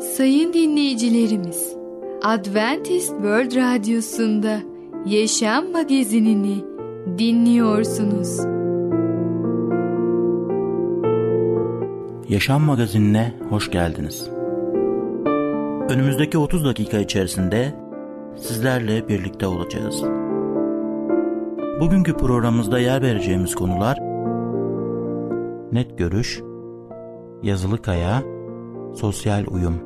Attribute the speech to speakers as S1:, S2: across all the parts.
S1: Sayın dinleyicilerimiz, Adventist World Radyosu'nda Yaşam Magazinini dinliyorsunuz.
S2: Yaşam Magazinine hoş geldiniz. Önümüzdeki 30 dakika içerisinde sizlerle birlikte olacağız. Bugünkü programımızda yer vereceğimiz konular net görüş, yazılı kaya, sosyal uyum.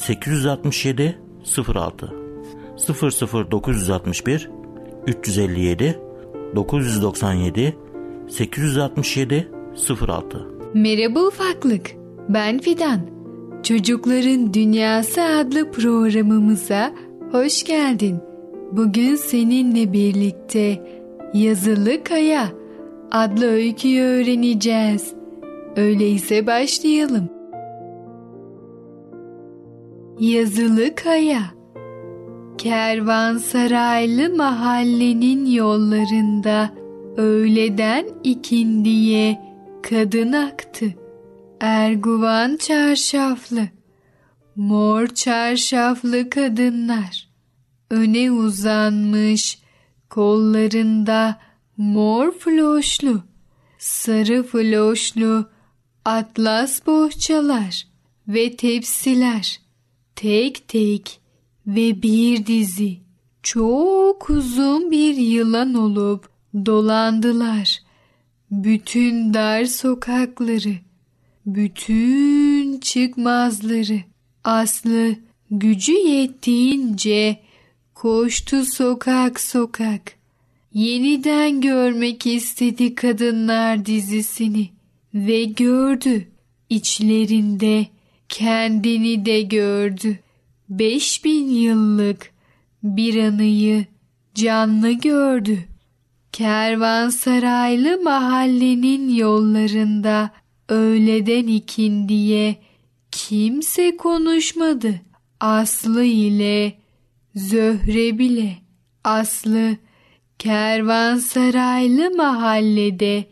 S2: 867 06 00961 357 997 867 06
S1: Merhaba ufaklık, ben Fidan. Çocukların Dünyası adlı programımıza hoş geldin. Bugün seninle birlikte Yazılı Kaya adlı öyküyü öğreneceğiz. Öyleyse başlayalım. Yazılı Kaya Kervansaraylı mahallenin yollarında öğleden ikindiye kadın aktı. Erguvan çarşaflı, mor çarşaflı kadınlar. Öne uzanmış, kollarında mor floşlu, sarı floşlu, atlas bohçalar ve tepsiler. Tek tek ve bir dizi çok uzun bir yılan olup dolandılar. Bütün dar sokakları, bütün çıkmazları. Aslı gücü yettiğince koştu sokak sokak. Yeniden görmek istedi kadınlar dizisini ve gördü. İçlerinde kendini de gördü. Beş bin yıllık bir anıyı canlı gördü. Kervansaraylı mahallenin yollarında öğleden ikindiye kimse konuşmadı. Aslı ile Zöhre bile. Aslı kervansaraylı mahallede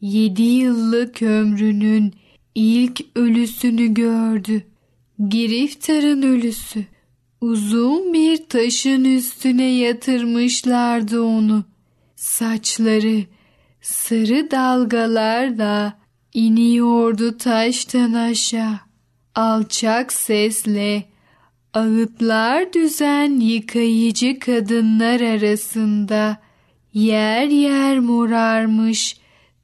S1: yedi yıllık ömrünün ilk ölüsünü gördü. Giriftar'ın ölüsü. Uzun bir taşın üstüne yatırmışlardı onu. Saçları sarı dalgalarla iniyordu taştan aşağı. Alçak sesle ağıtlar düzen yıkayıcı kadınlar arasında yer yer morarmış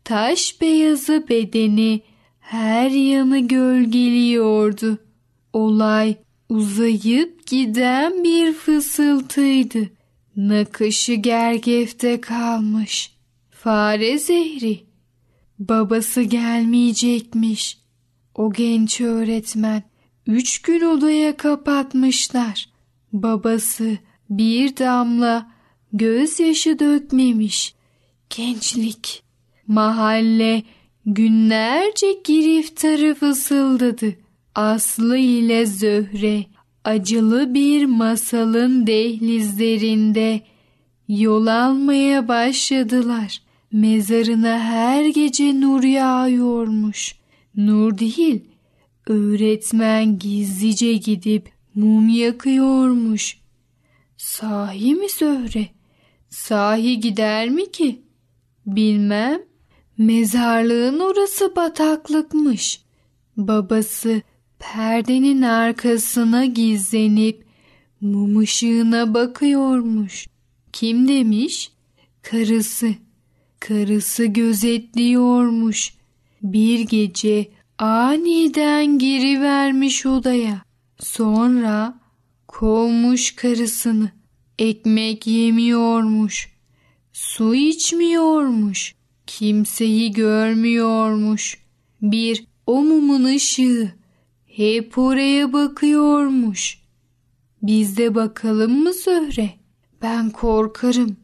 S1: taş beyazı bedeni her yanı gölgeliyordu. Olay uzayıp giden bir fısıltıydı. Nakışı gergefte kalmış. Fare zehri. Babası gelmeyecekmiş. O genç öğretmen üç gün odaya kapatmışlar. Babası bir damla gözyaşı dökmemiş. Gençlik. Mahalle günlerce giriftarı fısıldadı. Aslı ile Zöhre acılı bir masalın dehlizlerinde yol almaya başladılar. Mezarına her gece nur yağıyormuş. Nur değil, öğretmen gizlice gidip mum yakıyormuş. Sahi mi Zöhre? Sahi gider mi ki? Bilmem. Mezarlığın orası bataklıkmış. Babası perdenin arkasına gizlenip mum ışığına bakıyormuş. Kim demiş? Karısı. Karısı gözetliyormuş. Bir gece aniden geri vermiş odaya. Sonra kovmuş karısını. ekmek yemiyormuş, su içmiyormuş, kimseyi görmüyormuş. Bir o mumun ışığı hep oraya bakıyormuş. Biz de bakalım mı Zöhre? Ben korkarım.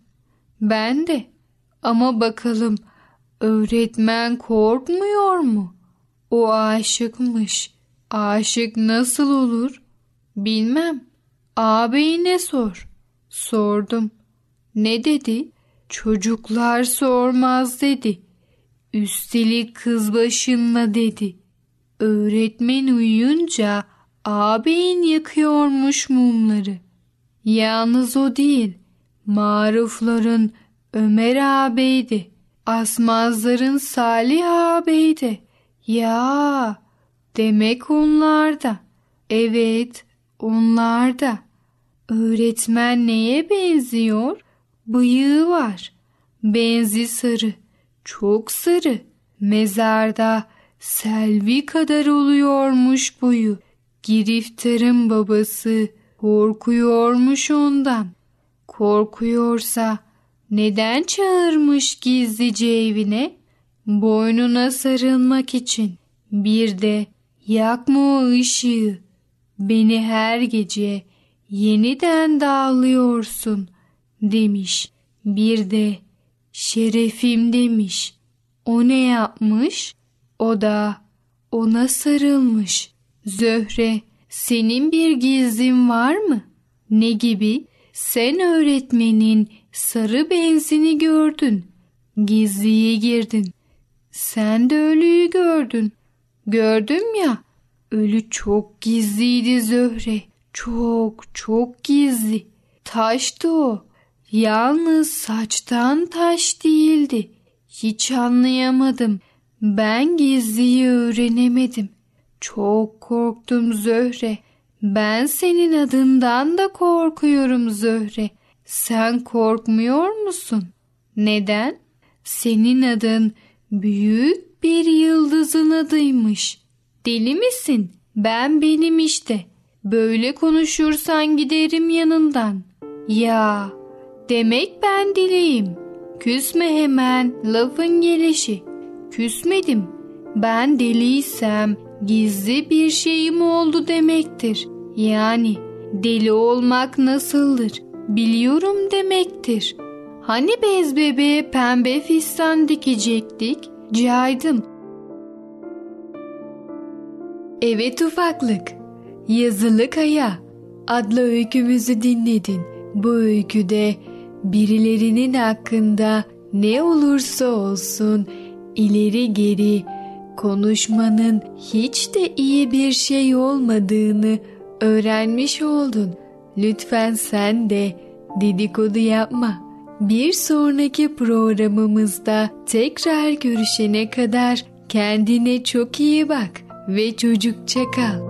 S1: Ben de. Ama bakalım öğretmen korkmuyor mu? O aşıkmış. Aşık nasıl olur? Bilmem. Ağabeyine sor. Sordum. Ne dedi? Çocuklar sormaz dedi. Üstelik kız başınla dedi. Öğretmen uyuyunca ağabeyin yakıyormuş mumları. Yalnız o değil, marufların Ömer ağabeydi. Asmazların Salih ağabeydi. Ya demek onlarda. Evet onlarda. Öğretmen neye benziyor? Bıyığı var. Benzi sarı. Çok sarı. Mezarda selvi kadar oluyormuş boyu. Giriftarın babası korkuyormuş ondan. Korkuyorsa neden çağırmış gizlice evine? Boynuna sarılmak için. Bir de yakma o ışığı. Beni her gece yeniden dağılıyorsun demiş. Bir de şerefim demiş. O ne yapmış? O da ona sarılmış. Zöhre senin bir gizlin var mı? Ne gibi? Sen öğretmenin sarı benzini gördün. Gizliye girdin. Sen de ölüyü gördün. Gördüm ya. Ölü çok gizliydi Zöhre. Çok çok gizli. Taştı o. Yalnız saçtan taş değildi. Hiç anlayamadım. Ben gizliyi öğrenemedim. Çok korktum Zöhre. Ben senin adından da korkuyorum Zöhre. Sen korkmuyor musun? Neden? Senin adın büyük bir yıldızın adıymış. Deli misin? Ben benim işte. Böyle konuşursan giderim yanından. Ya, demek ben deliyim. Küsme hemen lafın gelişi. Küsmedim. Ben deliysem gizli bir şeyim oldu demektir. Yani deli olmak nasıldır? Biliyorum demektir. Hani bez bebeğe pembe fistan dikecektik? Caydım. Evet ufaklık. Yazılı Kaya adlı öykümüzü dinledin. Bu öyküde birilerinin hakkında ne olursa olsun ileri geri konuşmanın hiç de iyi bir şey olmadığını öğrenmiş oldun. Lütfen sen de dedikodu yapma. Bir sonraki programımızda tekrar görüşene kadar kendine çok iyi bak ve çocukça kal.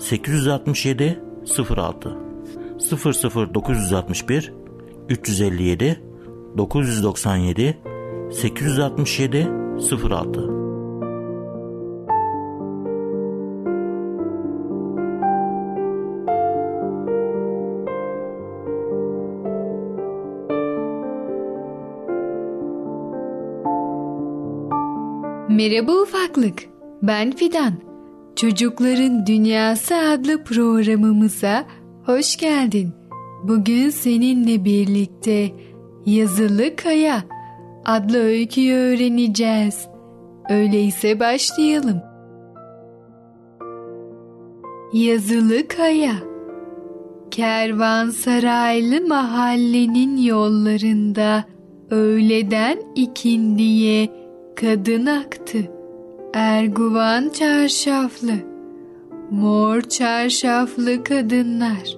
S2: 867 06 00961 357 997 867 06
S1: Merhaba ufaklık. Ben Fidan. Çocukların Dünyası adlı programımıza hoş geldin. Bugün seninle birlikte Yazılı Kaya adlı öyküyü öğreneceğiz. Öyleyse başlayalım. Yazılı Kaya Kervansaraylı mahallenin yollarında Öğleden ikindiye kadın aktı. Erguvan çarşaflı, mor çarşaflı kadınlar.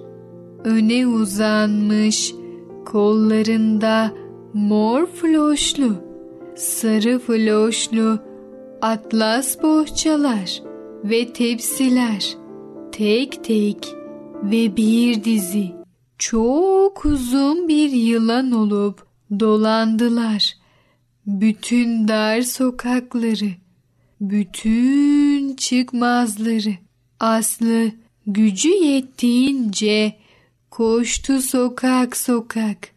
S1: Öne uzanmış, kollarında mor floşlu, sarı floşlu atlas bohçalar ve tepsiler tek tek ve bir dizi çok uzun bir yılan olup dolandılar. Bütün dar sokakları, bütün çıkmazları. Aslı gücü yettiğince koştu sokak sokak.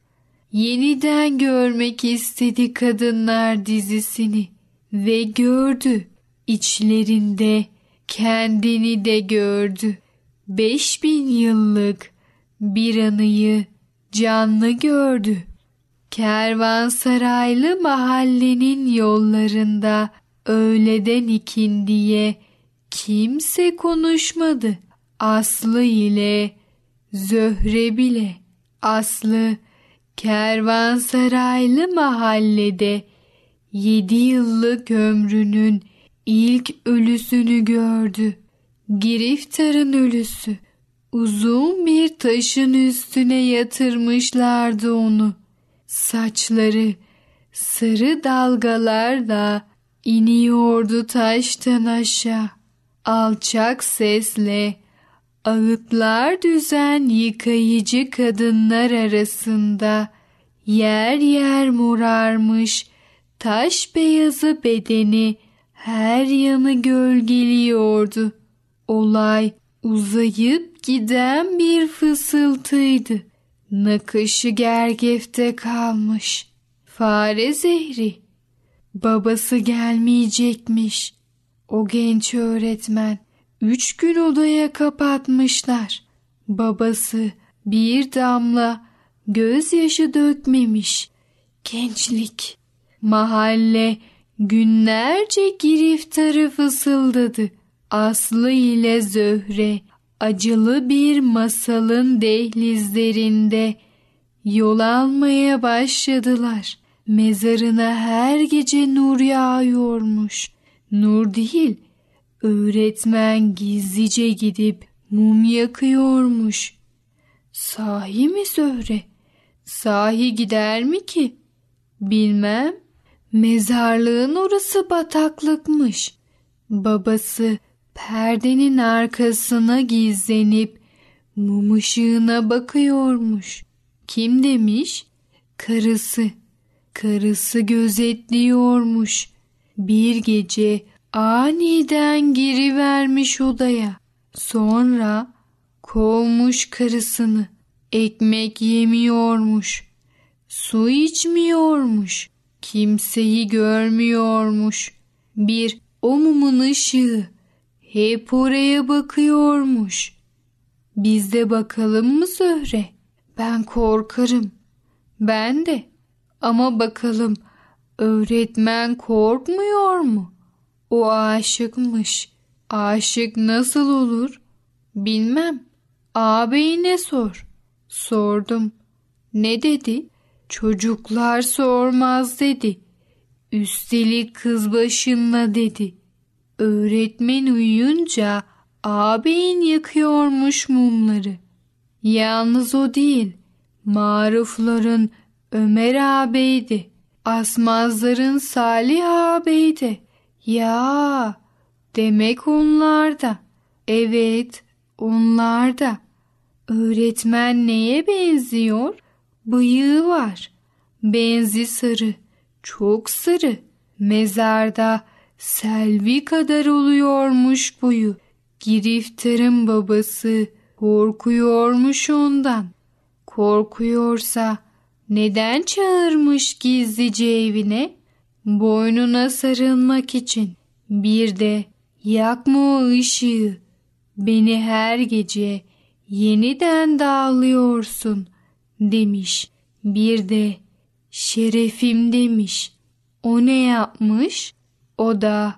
S1: Yeniden görmek istedi kadınlar dizisini ve gördü. İçlerinde kendini de gördü. Beş bin yıllık bir anıyı canlı gördü. Kervansaraylı mahallenin yollarında öğleden ikindiye kimse konuşmadı. Aslı ile Zöhre bile. Aslı kervansaraylı mahallede yedi yıllık ömrünün ilk ölüsünü gördü. Giriftar'ın ölüsü. Uzun bir taşın üstüne yatırmışlardı onu. Saçları sarı dalgalarla iniyordu taştan aşağı. Alçak sesle ağıtlar düzen yıkayıcı kadınlar arasında yer yer morarmış taş beyazı bedeni her yanı gölgeliyordu. Olay uzayıp giden bir fısıltıydı. Nakışı gergefte kalmış. Fare zehri. Babası gelmeyecekmiş. O genç öğretmen üç gün odaya kapatmışlar. Babası bir damla gözyaşı dökmemiş. Gençlik. Mahalle günlerce giriftarı fısıldadı. Aslı ile Zöhre acılı bir masalın dehlizlerinde yol almaya başladılar. Mezarına her gece nur yağıyormuş. Nur değil, öğretmen gizlice gidip mum yakıyormuş. Sahi mi Zöhre? Sahi gider mi ki? Bilmem. Mezarlığın orası bataklıkmış. Babası perdenin arkasına gizlenip mum ışığına bakıyormuş. Kim demiş? Karısı. Karısı gözetliyormuş. Bir gece aniden girivermiş odaya. Sonra kovmuş karısını. Ekmek yemiyormuş. Su içmiyormuş. Kimseyi görmüyormuş. Bir o mumun ışığı hep oraya bakıyormuş. Biz de bakalım mı Zöhre? Ben korkarım. Ben de. Ama bakalım öğretmen korkmuyor mu? O aşıkmış. Aşık nasıl olur? Bilmem. Ağabeyine sor. Sordum. Ne dedi? Çocuklar sormaz dedi. Üstelik kız başınla dedi. Öğretmen uyuyunca ağabeyin yakıyormuş mumları. Yalnız o değil, marufların Ömer ağabeydi. Asmazların Salih ağabeydi. Ya, demek onlar da. Evet, onlar da. Öğretmen neye benziyor? Bıyığı var. Benzi sarı, çok sarı. Mezarda selvi kadar oluyormuş boyu. Giriftarın babası korkuyormuş ondan. Korkuyorsa neden çağırmış gizlice evine? Boynuna sarılmak için. Bir de yakma o ışığı. Beni her gece yeniden dağılıyorsun demiş. Bir de şerefim demiş. O ne yapmış? O da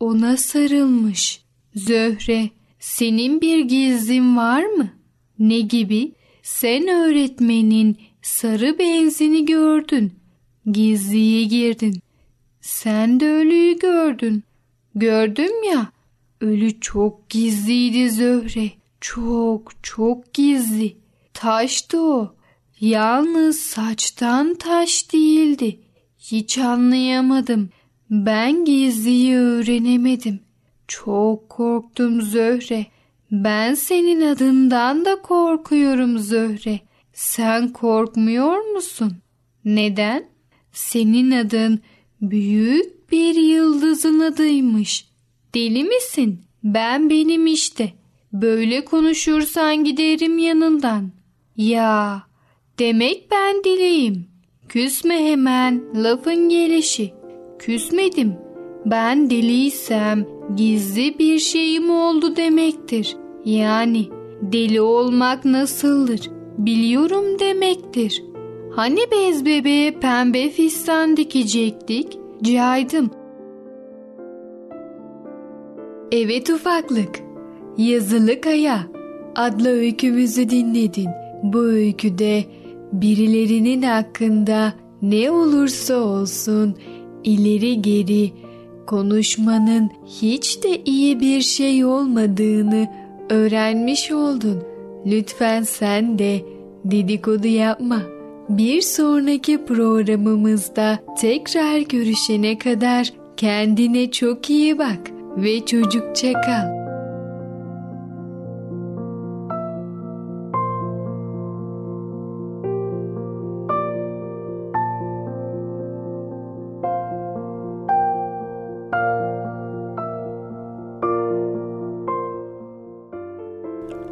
S1: ona sarılmış. Zöhre, senin bir gizlin var mı? Ne gibi? Sen öğretmenin sarı benzini gördün. gizliye girdin. Sen de ölüyü gördün. Gördüm ya. Ölü çok gizliydi Zöhre. Çok çok gizli. Taştı o. Yalnız saçtan taş değildi. Hiç anlayamadım. Ben gizliyi öğrenemedim. Çok korktum Zöhre. Ben senin adından da korkuyorum Zöhre. Sen korkmuyor musun? Neden? Senin adın büyük bir yıldızın adıymış. Deli misin? Ben benim işte. Böyle konuşursan giderim yanından. Ya, demek ben deliyim. Küsme hemen lafın gelişi. Küsmedim. Ben deliysem gizli bir şeyim oldu demektir. Yani deli olmak nasıldır? Biliyorum demektir. Hani bez bebeğe pembe fistan dikecektik? Caydım. Evet ufaklık. Yazılı Kaya adlı öykümüzü dinledin. Bu öyküde birilerinin hakkında ne olursa olsun ileri geri konuşmanın hiç de iyi bir şey olmadığını öğrenmiş oldun. Lütfen sen de dedikodu yapma. Bir sonraki programımızda tekrar görüşene kadar kendine çok iyi bak ve çocukça kal.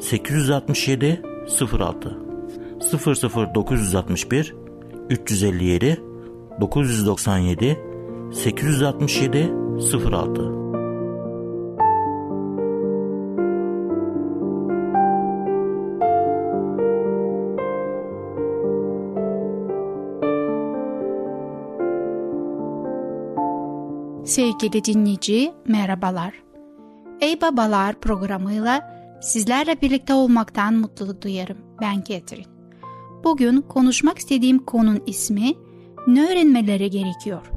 S2: 867 06 00961 357 997 867 06
S3: Sevgili dinleyici merhabalar. Ey Babalar programıyla Sizlerle birlikte olmaktan mutluluk duyarım. Ben Ketrin. Bugün konuşmak istediğim konunun ismi ne öğrenmeleri gerekiyor?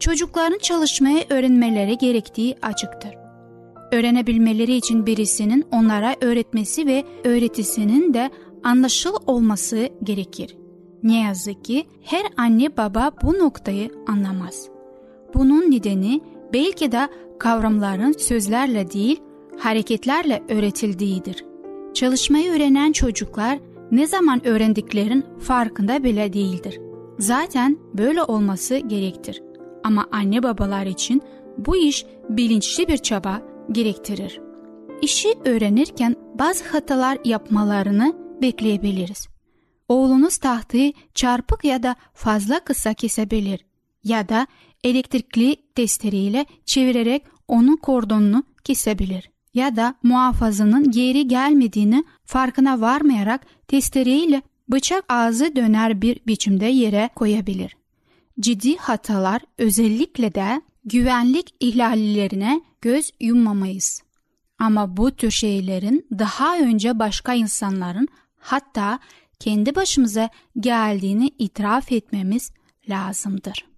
S3: Çocukların çalışmayı öğrenmeleri gerektiği açıktır. Öğrenebilmeleri için birisinin onlara öğretmesi ve öğretisinin de anlaşıl olması gerekir. Ne yazık ki her anne baba bu noktayı anlamaz. Bunun nedeni belki de kavramların sözlerle değil hareketlerle öğretildiğidir. Çalışmayı öğrenen çocuklar ne zaman öğrendiklerin farkında bile değildir. Zaten böyle olması gerektir. Ama anne babalar için bu iş bilinçli bir çaba gerektirir. İşi öğrenirken bazı hatalar yapmalarını bekleyebiliriz. Oğlunuz tahtayı çarpık ya da fazla kısa kesebilir ya da elektrikli testereyle çevirerek onun kordonunu kesebilir ya da muhafazının geri gelmediğini farkına varmayarak testereyle bıçak ağzı döner bir biçimde yere koyabilir. Ciddi hatalar özellikle de güvenlik ihlallerine göz yummamayız. Ama bu tür şeylerin daha önce başka insanların hatta kendi başımıza geldiğini itiraf etmemiz lazımdır.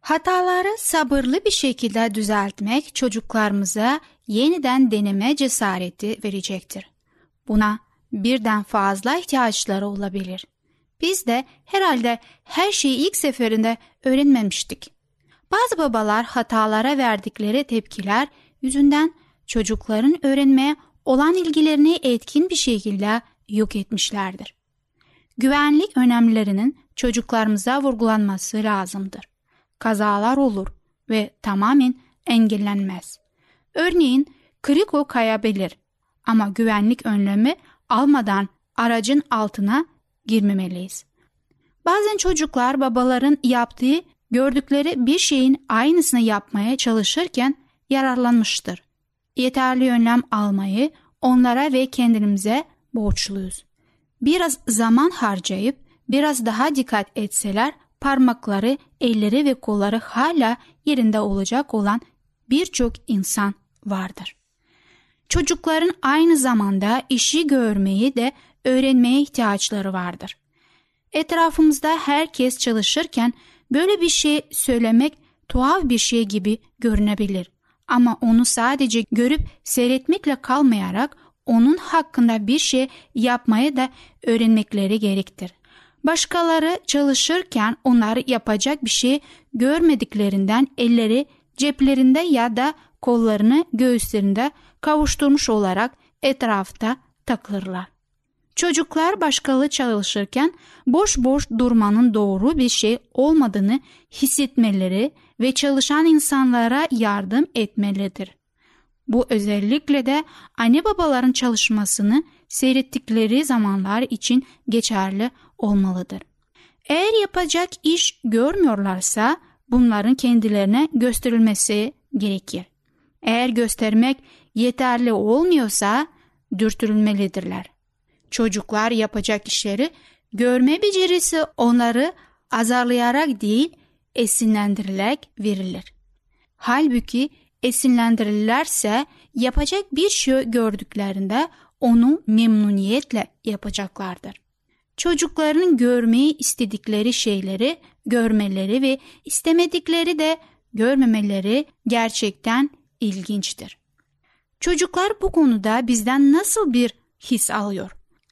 S3: Hataları sabırlı bir şekilde düzeltmek çocuklarımıza yeniden deneme cesareti verecektir. Buna birden fazla ihtiyaçları olabilir. Biz de herhalde her şeyi ilk seferinde öğrenmemiştik. Bazı babalar hatalara verdikleri tepkiler yüzünden çocukların öğrenmeye olan ilgilerini etkin bir şekilde yok etmişlerdir. Güvenlik önemlerinin çocuklarımıza vurgulanması lazımdır kazalar olur ve tamamen engellenmez. Örneğin kriko kayabilir ama güvenlik önlemi almadan aracın altına girmemeliyiz. Bazen çocuklar babaların yaptığı, gördükleri bir şeyin aynısını yapmaya çalışırken yararlanmıştır. Yeterli önlem almayı onlara ve kendimize borçluyuz. Biraz zaman harcayıp biraz daha dikkat etseler parmakları, elleri ve kolları hala yerinde olacak olan birçok insan vardır. Çocukların aynı zamanda işi görmeyi de öğrenmeye ihtiyaçları vardır. Etrafımızda herkes çalışırken böyle bir şey söylemek tuhaf bir şey gibi görünebilir. Ama onu sadece görüp seyretmekle kalmayarak onun hakkında bir şey yapmaya da öğrenmekleri gerektir. Başkaları çalışırken onlar yapacak bir şey görmediklerinden elleri ceplerinde ya da kollarını göğüslerinde kavuşturmuş olarak etrafta takılırlar. Çocuklar başkaları çalışırken boş boş durmanın doğru bir şey olmadığını hissetmeleri ve çalışan insanlara yardım etmelidir. Bu özellikle de anne babaların çalışmasını seyrettikleri zamanlar için geçerli olmalıdır. Eğer yapacak iş görmüyorlarsa bunların kendilerine gösterilmesi gerekir. Eğer göstermek yeterli olmuyorsa dürtülmelidirler. Çocuklar yapacak işleri görme becerisi onları azarlayarak değil esinlendirilerek verilir. Halbuki esinlendirirlerse yapacak bir şey gördüklerinde onu memnuniyetle yapacaklardır. Çocukların görmeyi istedikleri şeyleri görmeleri ve istemedikleri de görmemeleri gerçekten ilginçtir. Çocuklar bu konuda bizden nasıl bir his alıyor?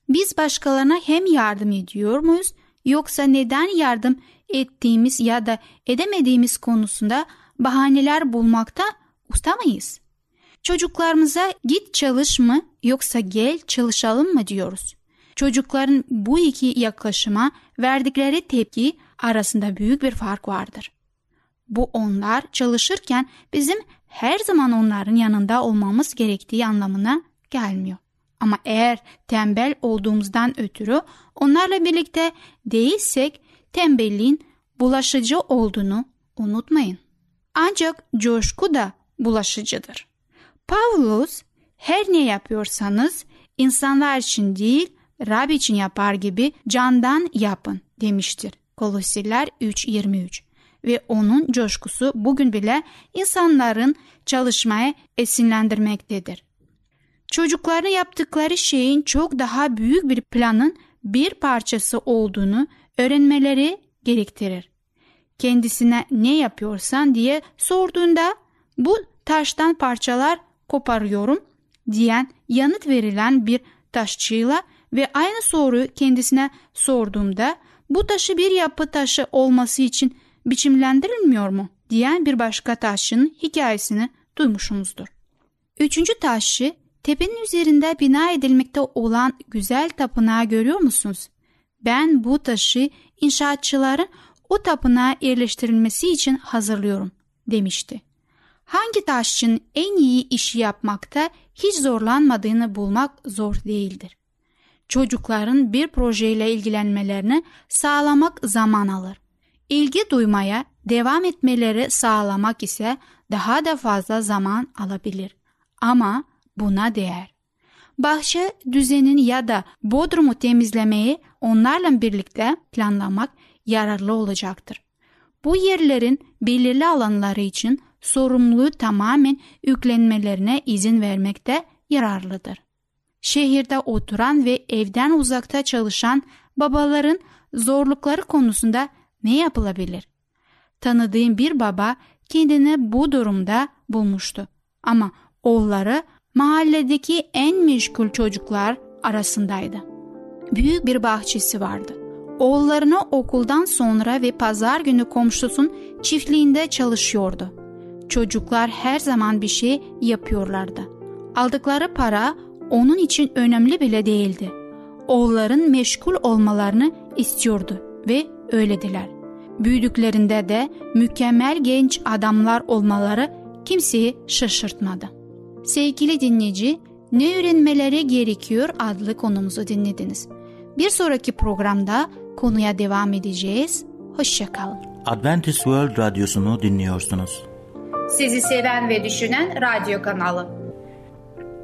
S3: Biz başkalarına hem yardım ediyor muyuz yoksa neden yardım ettiğimiz ya da edemediğimiz konusunda bahaneler bulmakta usta mıyız? Çocuklarımıza git çalış mı yoksa gel çalışalım mı diyoruz. Çocukların bu iki yaklaşıma verdikleri tepki arasında büyük bir fark vardır. Bu onlar çalışırken bizim her zaman onların yanında olmamız gerektiği anlamına gelmiyor. Ama eğer tembel olduğumuzdan ötürü onlarla birlikte değilsek tembelliğin bulaşıcı olduğunu unutmayın. Ancak coşku da bulaşıcıdır. Pavlus her ne yapıyorsanız insanlar için değil Rab için yapar gibi candan yapın demiştir. Kolosiler 3.23 ve onun coşkusu bugün bile insanların çalışmaya esinlendirmektedir. Çocukların yaptıkları şeyin çok daha büyük bir planın bir parçası olduğunu öğrenmeleri gerektirir. Kendisine ne yapıyorsan diye sorduğunda bu taştan parçalar koparıyorum diyen yanıt verilen bir taşçıyla ve aynı soruyu kendisine sorduğumda bu taşı bir yapı taşı olması için biçimlendirilmiyor mu diyen bir başka taşçının hikayesini duymuşumuzdur. Üçüncü taşı tepenin üzerinde bina edilmekte olan güzel tapınağı görüyor musunuz? Ben bu taşı inşaatçıların o tapınağa yerleştirilmesi için hazırlıyorum demişti. Hangi taşçının en iyi işi yapmakta hiç zorlanmadığını bulmak zor değildir. Çocukların bir projeyle ilgilenmelerini sağlamak zaman alır. İlgi duymaya devam etmeleri sağlamak ise daha da fazla zaman alabilir. Ama buna değer. Bahçe düzenin ya da bodrumu temizlemeyi onlarla birlikte planlamak yararlı olacaktır. Bu yerlerin belirli alanları için sorumluluğu tamamen yüklenmelerine izin vermekte yararlıdır. Şehirde oturan ve evden uzakta çalışan babaların zorlukları konusunda ne yapılabilir? Tanıdığım bir baba kendini bu durumda bulmuştu. Ama oğulları mahalledeki en meşgul çocuklar arasındaydı. Büyük bir bahçesi vardı. Oğullarını okuldan sonra ve pazar günü komşusun çiftliğinde çalışıyordu. Çocuklar her zaman bir şey yapıyorlardı. Aldıkları para onun için önemli bile değildi. Oğulların meşgul olmalarını istiyordu ve öylediler. Büyüdüklerinde de mükemmel genç adamlar olmaları kimseyi şaşırtmadı. Sevgili dinleyici, ne öğrenmeleri gerekiyor adlı konumuzu dinlediniz. Bir sonraki programda konuya devam edeceğiz. Hoşçakalın.
S2: Adventist World Radyosu'nu dinliyorsunuz.
S4: Sizi seven ve düşünen radyo kanalı.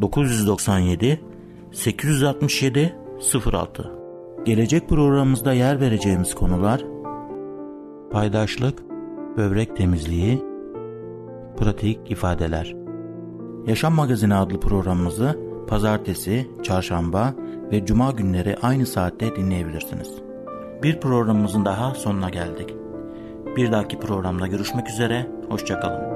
S2: 997 867 06 Gelecek programımızda yer vereceğimiz konular paydaşlık, böbrek temizliği, pratik ifadeler. Yaşam Magazini adlı programımızı pazartesi, çarşamba ve cuma günleri aynı saatte dinleyebilirsiniz. Bir programımızın daha sonuna geldik. Bir dahaki programda görüşmek üzere, hoşçakalın.